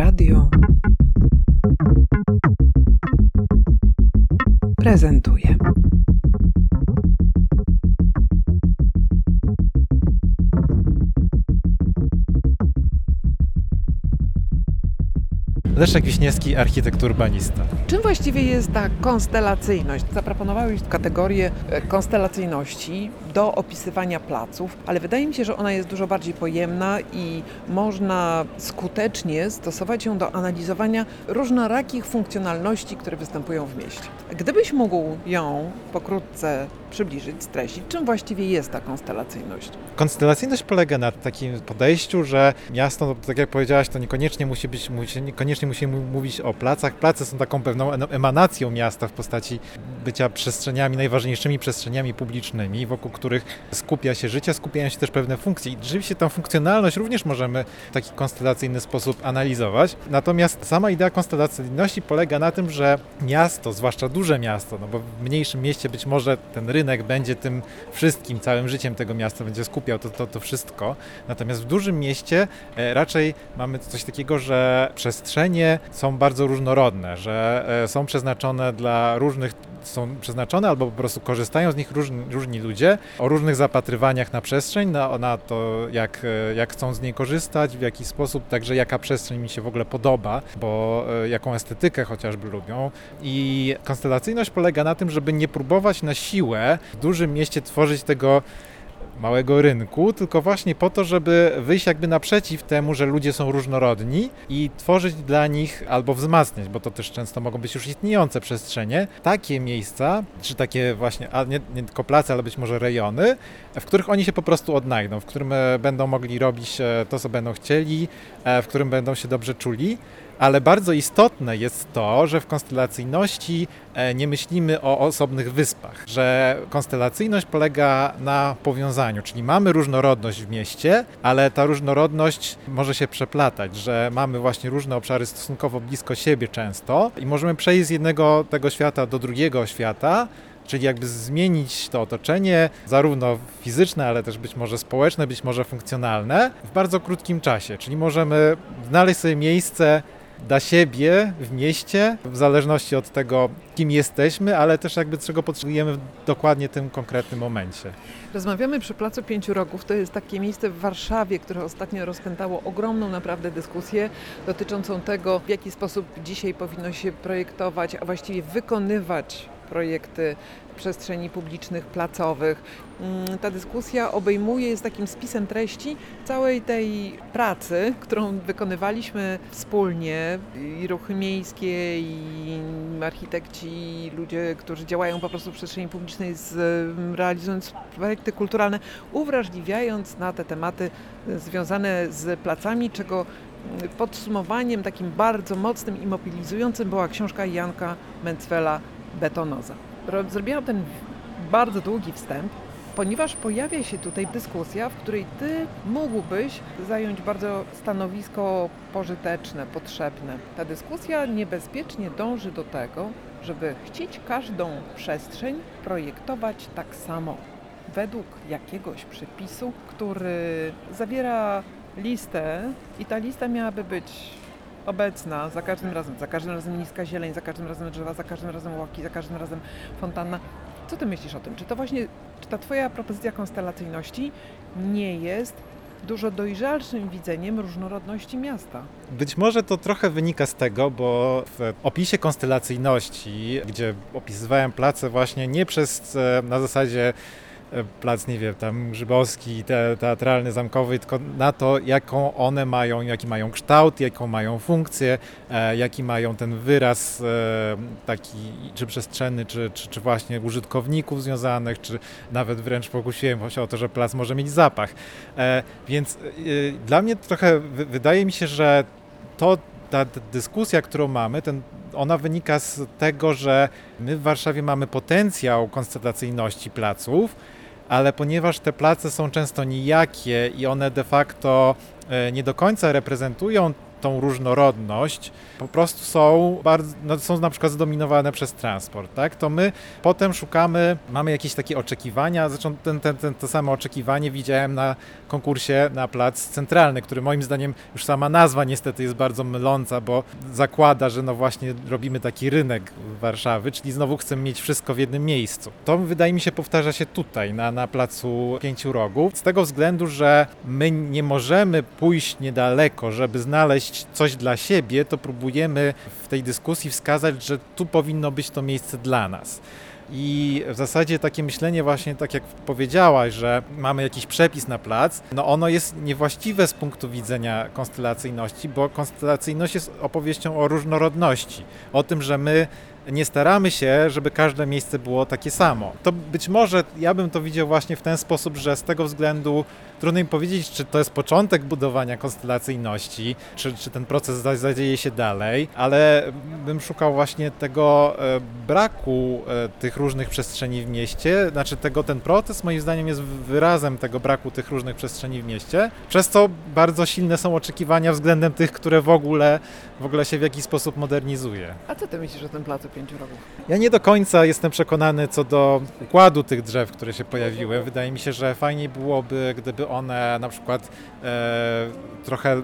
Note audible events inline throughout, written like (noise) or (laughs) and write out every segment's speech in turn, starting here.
Radio prezentuje. Leszek Wiśniewski, architekt urbanista. Czym właściwie jest ta konstelacyjność? Zaproponowałeś kategorię e, konstelacyjności do opisywania placów, ale wydaje mi się, że ona jest dużo bardziej pojemna i można skutecznie stosować ją do analizowania różnorakich funkcjonalności, które występują w mieście. Gdybyś mógł ją pokrótce przybliżyć, streścić, czym właściwie jest ta konstelacyjność? Konstelacyjność polega na takim podejściu, że miasto, no, tak jak powiedziałaś, to niekoniecznie musi być, niekoniecznie musimy mówić o placach. Place są taką pewną emanacją miasta w postaci bycia przestrzeniami, najważniejszymi przestrzeniami publicznymi, wokół których skupia się życie, skupiają się też pewne funkcje. I rzeczywiście tę funkcjonalność również możemy w taki konstelacyjny sposób analizować. Natomiast sama idea konstelacyjności polega na tym, że miasto, zwłaszcza duże miasto, no bo w mniejszym mieście być może ten rynek będzie tym wszystkim, całym życiem tego miasta będzie skupiał to, to, to wszystko. Natomiast w dużym mieście e, raczej mamy coś takiego, że przestrzenie są bardzo różnorodne, że e, są przeznaczone dla różnych są przeznaczone albo po prostu korzystają z nich różni, różni ludzie o różnych zapatrywaniach na przestrzeń, na, na to jak, e, jak chcą z niej korzystać, w jaki sposób, także jaka przestrzeń mi się w ogóle podoba, bo jaką estetykę chociażby lubią. I konstelacyjność polega na tym, żeby nie próbować na siłę w dużym mieście tworzyć tego małego rynku, tylko właśnie po to, żeby wyjść jakby naprzeciw temu, że ludzie są różnorodni i tworzyć dla nich albo wzmacniać, bo to też często mogą być już istniejące przestrzenie, takie miejsca, czy takie właśnie, a nie, nie tylko place, ale być może rejony, w których oni się po prostu odnajdą, w którym e, będą mogli robić e, to, co będą chcieli, e, w którym będą się dobrze czuli ale bardzo istotne jest to, że w konstelacyjności e, nie myślimy o osobnych wyspach, że konstelacyjność polega na powiązaniu, czyli mamy różnorodność w mieście, ale ta różnorodność może się przeplatać, że mamy właśnie różne obszary stosunkowo blisko siebie często i możemy przejść z jednego tego świata do drugiego świata, czyli jakby zmienić to otoczenie, zarówno fizyczne, ale też być może społeczne, być może funkcjonalne, w bardzo krótkim czasie. Czyli możemy znaleźć sobie miejsce dla siebie w mieście, w zależności od tego, kim jesteśmy, ale też jakby czego potrzebujemy w dokładnie tym konkretnym momencie. Rozmawiamy przy Placu Pięciu Rogów. To jest takie miejsce w Warszawie, które ostatnio rozpętało ogromną naprawdę dyskusję dotyczącą tego, w jaki sposób dzisiaj powinno się projektować, a właściwie wykonywać projekty przestrzeni publicznych, placowych. Mm, ta dyskusja obejmuje, jest takim spisem treści całej tej pracy, którą wykonywaliśmy wspólnie, i ruchy miejskie, i architekci, i ludzie, którzy działają po prostu w przestrzeni publicznej, z, realizując projekty kulturalne, uwrażliwiając na te tematy związane z placami, czego podsumowaniem takim bardzo mocnym i mobilizującym była książka Janka Mencwela Betonoza. Zrobiłam ten bardzo długi wstęp, ponieważ pojawia się tutaj dyskusja, w której ty mógłbyś zająć bardzo stanowisko pożyteczne, potrzebne. Ta dyskusja niebezpiecznie dąży do tego, żeby chcieć każdą przestrzeń projektować tak samo, według jakiegoś przepisu, który zawiera listę i ta lista miałaby być obecna za każdym razem, za każdym razem niska zieleń, za każdym razem drzewa, za każdym razem łaki, za każdym razem fontanna. Co ty myślisz o tym? Czy to właśnie, czy ta twoja propozycja konstelacyjności nie jest dużo dojrzalszym widzeniem różnorodności miasta. Być może to trochę wynika z tego, bo w opisie konstelacyjności, gdzie opisywałem place właśnie nie przez e, na zasadzie plac, nie wiem, tam Grzybowski, te, teatralny, zamkowy, tylko na to, jaką one mają, jaki mają kształt, jaką mają funkcję, e, jaki mają ten wyraz e, taki, czy przestrzenny, czy, czy, czy, właśnie użytkowników związanych, czy nawet wręcz pokusiłem się o to, że plac może mieć zapach. E, więc e, dla mnie trochę wydaje mi się, że to ta dyskusja, którą mamy, ten, ona wynika z tego, że my w Warszawie mamy potencjał konstatacyjności placów, ale ponieważ te place są często nijakie i one de facto e, nie do końca reprezentują tą różnorodność, po prostu są bardzo, no, są na przykład zdominowane przez transport, tak? To my potem szukamy, mamy jakieś takie oczekiwania, zresztą ten, ten, ten, to samo oczekiwanie widziałem na konkursie na plac centralny, który moim zdaniem już sama nazwa niestety jest bardzo myląca, bo zakłada, że no właśnie robimy taki rynek Warszawy, czyli znowu chcemy mieć wszystko w jednym miejscu. To wydaje mi się powtarza się tutaj, na, na placu Pięciu Rogów, z tego względu, że my nie możemy pójść niedaleko, żeby znaleźć coś dla siebie, to próbujemy w tej dyskusji wskazać, że tu powinno być to miejsce dla nas. I w zasadzie takie myślenie właśnie, tak jak powiedziałaś, że mamy jakiś przepis na plac, no ono jest niewłaściwe z punktu widzenia konstelacyjności, bo konstelacyjność jest opowieścią o różnorodności, o tym, że my nie staramy się, żeby każde miejsce było takie samo. To być może ja bym to widział właśnie w ten sposób, że z tego względu trudno mi powiedzieć, czy to jest początek budowania konstelacyjności, czy, czy ten proces za- zadzieje się dalej, ale bym szukał właśnie tego e, braku e, tych różnych przestrzeni w mieście, znaczy tego, ten proces moim zdaniem jest wyrazem tego braku tych różnych przestrzeni w mieście, przez co bardzo silne są oczekiwania względem tych, które w ogóle, w ogóle się w jakiś sposób modernizuje. A co ty myślisz o tym placu Pięciu Rogów? Ja nie do końca jestem przekonany co do układu tych drzew, które się pojawiły. Wydaje mi się, że fajniej byłoby, gdyby one na przykład e, trochę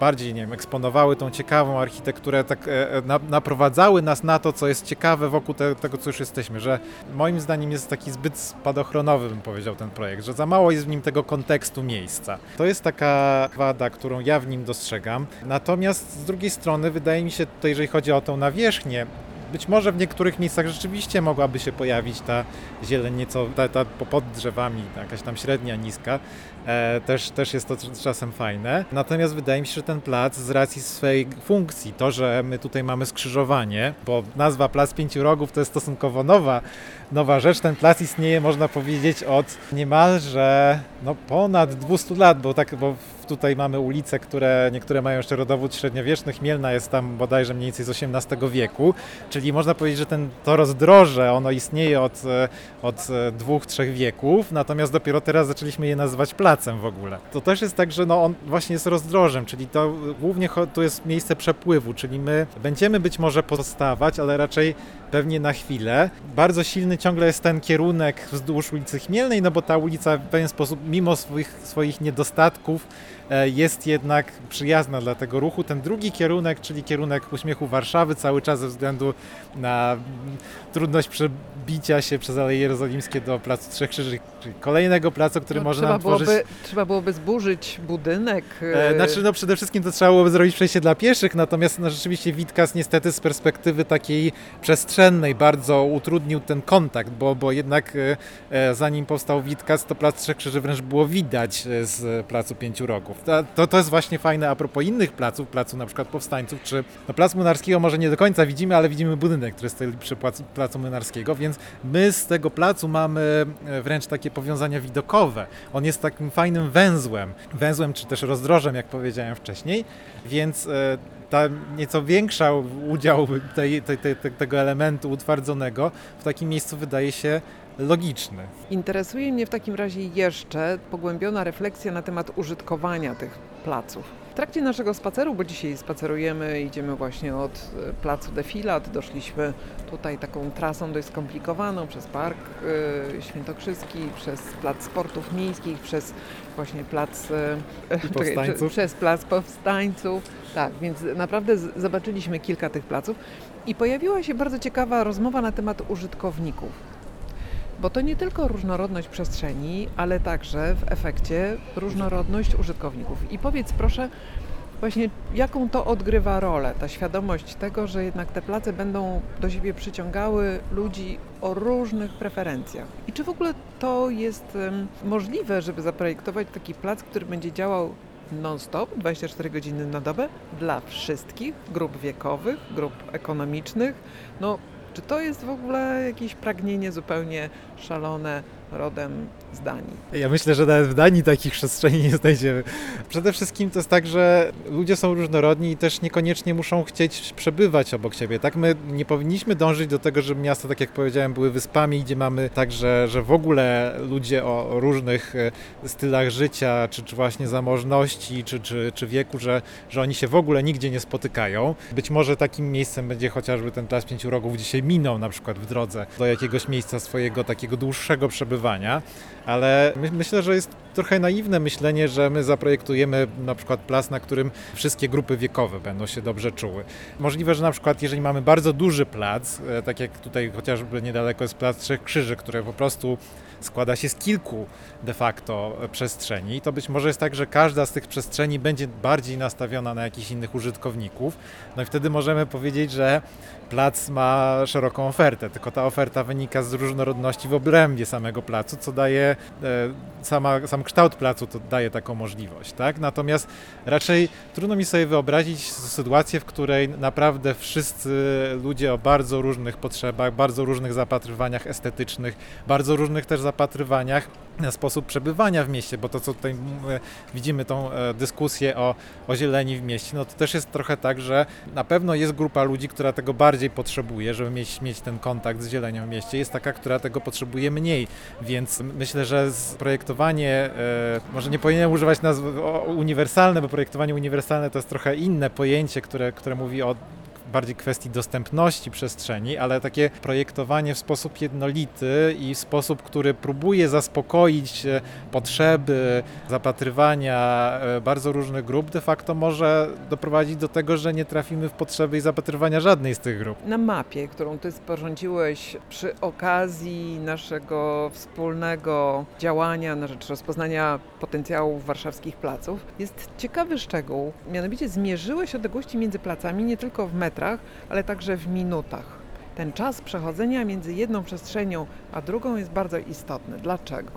bardziej, nie wiem, eksponowały tą ciekawą architekturę, tak e, na, naprowadzały nas na to, co jest ciekawe wokół te, tego, co już jesteśmy, że moim zdaniem jest taki zbyt spadochronowy, bym powiedział, ten projekt, że za mało jest w nim tego kontekstu miejsca. To jest taka wada, którą ja w nim dostrzegam. Natomiast z drugiej strony wydaje mi się tutaj, jeżeli chodzi o tą nawierzchnię, być może w niektórych miejscach rzeczywiście mogłaby się pojawić ta zieleń nieco ta, ta po- pod drzewami, jakaś tam średnia, niska. E, też, też jest to cz- czasem fajne. Natomiast wydaje mi się, że ten plac z racji swej funkcji, to, że my tutaj mamy skrzyżowanie, bo nazwa Plac Pięciu Rogów to jest stosunkowo nowa, nowa rzecz. Ten plac istnieje, można powiedzieć, od niemalże no, ponad 200 lat, bo tak, bo tutaj mamy ulice, które niektóre mają jeszcze rodowód średniowieczny. Chmielna jest tam bodajże mniej więcej z XVIII wieku, czyli można powiedzieć, że ten, to rozdroże, ono istnieje od, e, od e, dwóch, trzech wieków, natomiast dopiero teraz zaczęliśmy je nazywać placem w ogóle. To też jest tak, że no on właśnie jest rozdrożem, czyli to głównie to jest miejsce przepływu, czyli my będziemy być może pozostawać, ale raczej pewnie na chwilę. Bardzo silny ciągle jest ten kierunek wzdłuż ulicy Chmielnej, no bo ta ulica w pewien sposób, mimo swoich, swoich niedostatków, jest jednak przyjazna dla tego ruchu. Ten drugi kierunek, czyli kierunek uśmiechu Warszawy, cały czas ze względu na mm, trudność przebicia się przez Aleje Jerozolimskie do Placu Trzech Krzyży, czyli kolejnego placu, który No, może trzeba, nam tworzyć... byłoby, trzeba byłoby zburzyć budynek. E, e, Znaczy, no przede wszystkim to trzeba byłoby zrobić przejście dla pieszych, natomiast no, rzeczywiście Witkas niestety z perspektywy takiej przestrzennej bardzo utrudnił ten kontakt, bo, bo jednak e, e, zanim powstał Witkas, to Plac Trzech Krzyży wręcz było widać e, z Placu Pięciu Rogów. To, to, jest właśnie fajne a propos innych placów, placu na przykład Powstańców, czy no, Plac Młynarskiego może nie do końca widzimy, ale widzimy budynek, który stoi przy placu, placu Młynarskiego, więc my z tego placu mamy e, wręcz takie powiązania widokowe. On jest takim fajnym węzłem, węzłem czy też rozdrożem, jak powiedziałem wcześniej, więc e, ta nieco większa udział tej, tej, tej, tego elementu utwardzonego w takim miejscu wydaje się logiczny. Interesuje mnie w takim razie jeszcze pogłębiona refleksja na temat użytkowania tych placów. W trakcie naszego spaceru, bo dzisiaj spacerujemy, idziemy właśnie od e, placu Defilat, doszliśmy tutaj taką trasą dość skomplikowaną przez Park e, Świętokrzyski, przez Plac Sportów Miejskich, przez właśnie plac e, (laughs) czekaj, przez Plac Powstańców. Tak, więc naprawdę zobaczyliśmy kilka tych placów i pojawiła się bardzo ciekawa rozmowa na temat użytkowników. Bo to nie tylko różnorodność przestrzeni, ale także w efekcie różnorodność użytkowników. I powiedz proszę, właśnie jaką to odgrywa rolę, ta świadomość tego, że jednak te place będą do siebie przyciągały ludzi o różnych preferencjach. I czy w ogóle to jest możliwe, żeby zaprojektować taki plac, który będzie działał non-stop, 24 godziny na dobę, dla wszystkich grup wiekowych, grup ekonomicznych? No, czy to jest w ogóle jakieś pragnienie zupełnie szalone, rodem z Danii. Ja myślę, że nawet w Danii takich przestrzeni nie znajdziemy. Przede wszystkim to jest tak, że ludzie są różnorodni i też niekoniecznie muszą chcieć przebywać obok siebie. Tak, my nie powinniśmy dążyć do tego, żeby miasta, tak jak powiedziałem, były wyspami, gdzie mamy także, że w ogóle ludzie o różnych e, stylach życia, czy, czy właśnie zamożności, czy, czy, czy wieku, że, że oni się w ogóle nigdzie nie spotykają. Być może takim miejscem będzie chociażby ten Plac Pięciu Rogów, gdzie się minął na przykład w drodze do jakiegoś miejsca swojego takiego dłuższego przebywania, ale my, myślę, że jest trochę naiwne myślenie, że my zaprojektujemy na przykład plac, na którym wszystkie grupy wiekowe będą się dobrze czuły. Możliwe, że na przykład jeżeli mamy bardzo duży plac, e, tak jak tutaj chociażby niedaleko jest Plac Trzech Krzyży, które po prostu składa się z kilku de facto przestrzeni, to być może jest tak, że każda z tych przestrzeni będzie bardziej nastawiona na jakichś innych użytkowników. No i wtedy możemy powiedzieć, że plac ma szeroką ofertę, tylko ta oferta wynika z różnorodności w obrębie samego placu, co daje e, sama, kształt placu to daje taką możliwość, tak? Natomiast raczej trudno mi sobie wyobrazić sytuację, w której naprawdę wszyscy ludzie o bardzo różnych potrzebach, bardzo różnych zapatrywaniach estetycznych, bardzo różnych też zapatrywaniach sposób przebywania w mieście, bo to co tutaj widzimy tą e, dyskusję o, o zieleni w mieście, no to też jest trochę tak, że na pewno jest grupa ludzi, która tego bardziej potrzebuje, żeby mieć, mieć ten kontakt z zielenią w mieście, jest taka, która tego potrzebuje mniej, więc myślę, że projektowanie, e, może nie powinienem używać nazwy uniwersalne, bo projektowanie uniwersalne to jest trochę inne pojęcie, które, które mówi o bardziej kwestii dostępności przestrzeni, ale takie projektowanie w sposób jednolity i sposób, który próbuje zaspokoić e, potrzeby zapatrywania e, bardzo różnych grup, de facto może doprowadzić do tego, że nie trafimy w potrzeby i zapatrywania żadnej z tych grup. Na mapie, którą ty sporządziłeś przy okazji naszego wspólnego działania na rzecz rozpoznania potencjałów warszawskich placów, jest ciekawy szczegół. Mianowicie zmierzyłeś odległości między placami nie tylko w metrach, ale także w minutach. Ten czas przechodzenia między jedną przestrzenią a drugą jest bardzo istotny. Dlaczego?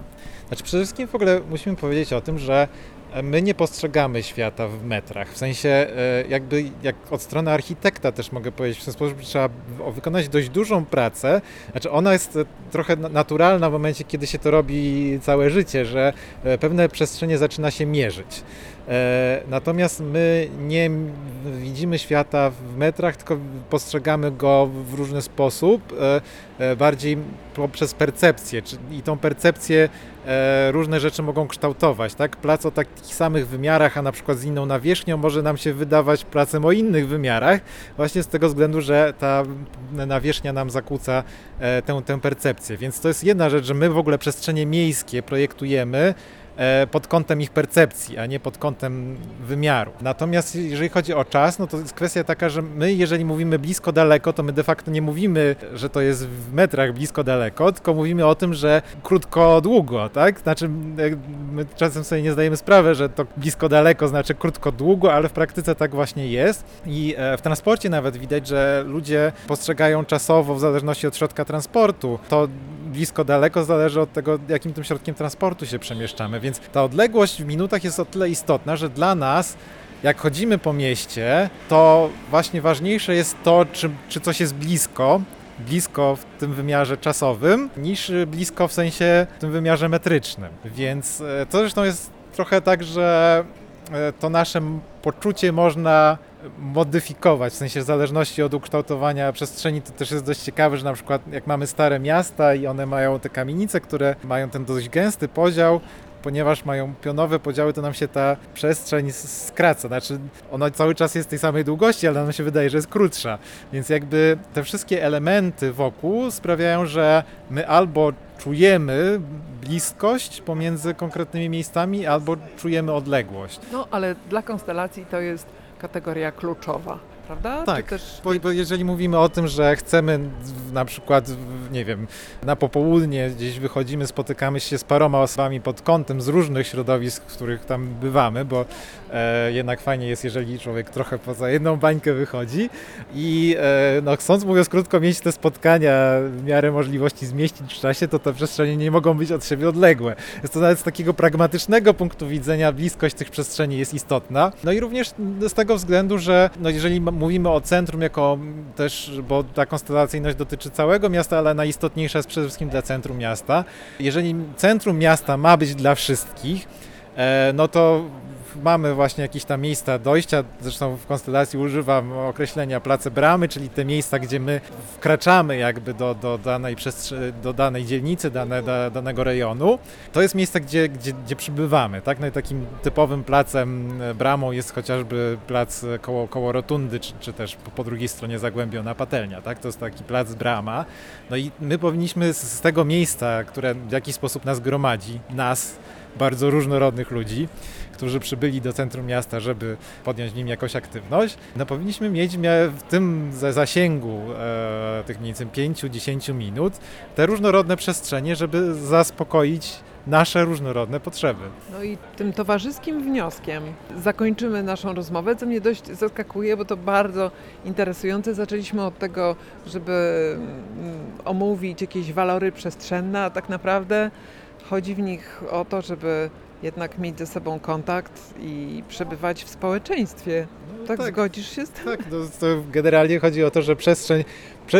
Znaczy przede wszystkim w ogóle musimy powiedzieć o tym, że my nie postrzegamy świata w metrach. W sensie e, jakby jak od strony architekta też mogę powiedzieć w ten sposób, trzeba wykonać dość dużą pracę. Znaczy ona jest trochę naturalna w momencie, kiedy się to robi całe życie, że e, pewne przestrzenie zaczyna się mierzyć. E, natomiast my nie widzimy świata w metrach, tylko postrzegamy go w różny sposób, bardziej poprzez percepcję. I tą percepcję różne rzeczy mogą kształtować. Tak? Plac o takich samych wymiarach, a na przykład z inną nawierzchnią może nam się wydawać placem o innych wymiarach, właśnie z tego względu, że ta nawierzchnia nam zakłóca tę, tę percepcję. Więc to jest jedna rzecz, że my w ogóle przestrzenie miejskie projektujemy pod kątem ich percepcji, a nie pod kątem wymiaru. Natomiast jeżeli chodzi o czas, no to jest kwestia taka, że my, jeżeli mówimy blisko, daleko, to my de facto nie mówimy, że to jest w metrach blisko, daleko, tylko mówimy o tym, że krótko, długo, tak? Znaczy, my czasem sobie nie zdajemy sprawy, że to blisko, daleko znaczy krótko, długo, ale w praktyce tak właśnie jest. I w transporcie nawet widać, że ludzie postrzegają czasowo, w zależności od środka transportu, to blisko, daleko zależy od tego, jakim tym środkiem transportu się przemieszczamy. Więc ta odległość w minutach jest o tyle istotna, że dla nas jak chodzimy po mieście, to właśnie ważniejsze jest to, czy, czy coś jest blisko, blisko w tym wymiarze czasowym, niż blisko w sensie w tym wymiarze metrycznym. Więc to zresztą jest trochę tak, że to nasze poczucie można modyfikować, w sensie w zależności od ukształtowania przestrzeni, to też jest dość ciekawe, że na przykład jak mamy stare miasta i one mają te kamienice, które mają ten dość gęsty podział, ponieważ mają pionowe podziały, to nam się ta przestrzeń skraca. Znaczy, ona cały czas jest tej samej długości, ale nam się wydaje, że jest krótsza. Więc jakby te wszystkie elementy wokół sprawiają, że my albo czujemy bliskość pomiędzy konkretnymi miejscami, albo czujemy odległość. No, ale dla konstelacji to jest kategoria kluczowa prawda? Tak, też... bo, bo, jeżeli mówimy o tym, że chcemy na przykład, nie wiem, na popołudnie gdzieś wychodzimy, spotykamy się z paroma osobami pod kątem z różnych środowisk, w których tam bywamy, bo e, jednak fajnie jest, jeżeli człowiek trochę poza jedną bańkę wychodzi i e, no, chcąc mówiąc krótko mieć te spotkania w miarę możliwości zmieścić w czasie, to te przestrzenie nie mogą być od siebie odległe. Jest to nawet z takiego pragmatycznego punktu widzenia bliskość tych przestrzeni jest istotna. No i również z tego względu, że no, jeżeli mówimy o centrum jako też, bo ta konstelacyjność dotyczy całego miasta, ale najistotniejsza jest przede wszystkim dla centrum miasta. Jeżeli centrum miasta ma być dla wszystkich, no to mamy właśnie jakieś tam miejsca dojścia, zresztą w konstelacji używam określenia place bramy, czyli te miejsca, gdzie my wkraczamy jakby do, do, danej, do danej dzielnicy, dane, da, danego rejonu. To jest miejsce, gdzie, gdzie, gdzie przybywamy, tak? No i takim typowym placem, e, bramą jest chociażby plac e, koło, koło rotundy, czy, czy też po, po drugiej stronie Zagłębiona Patelnia, tak? To jest taki plac brama. No i my powinniśmy z, z tego miejsca, które w jakiś sposób nas gromadzi, nas, bardzo różnorodnych ludzi, którzy przybyli do centrum miasta, żeby podjąć w nim jakąś aktywność, no powinniśmy mieć w tym za- zasięgu e, tych mniej więcej 5-10 minut te różnorodne przestrzenie, żeby zaspokoić nasze różnorodne potrzeby. No i tym towarzyskim wnioskiem zakończymy naszą rozmowę, co mnie dość zaskakuje, bo to bardzo interesujące. Zaczęliśmy od tego, żeby mm, omówić jakieś walory przestrzenne, a tak naprawdę chodzi w nich o to, żeby jednak mieć ze sobą kontakt i przebywać w społeczeństwie. Tak, zgodzisz się z tym? Tak, to generalnie chodzi o to, że przestrzeń, prze,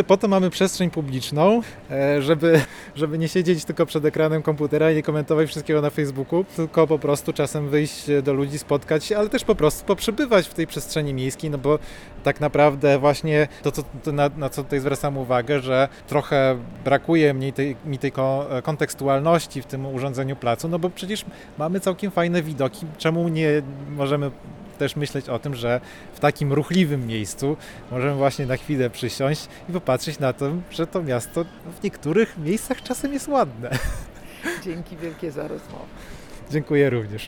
po to mamy przestrzeń publiczną, e, żeby, (laughs) żeby nie siedzieć tylko przed ekranem komputera i nie komentować wszystkiego na Facebooku, tylko po prostu czasem wyjść do ludzi, spotkać się, ale też po prostu poprzebywać w tej przestrzeni miejskiej, no bo tak naprawdę właśnie to, co, to na, na co tutaj zwracam uwagę, że trochę brakuje mi tej, mi tej ko- kontekstualności w tym urządzeniu placu, no bo przecież mamy całkiem fajne widoki, czemu nie możemy też myśleć o tym, że w takim ruchliwym miejscu możemy właśnie na chwilę przysiąść i popatrzeć na to, że to miasto w niektórych miejscach czasem jest ładne. Dzięki wielkie za rozmowę. Dziękuję również.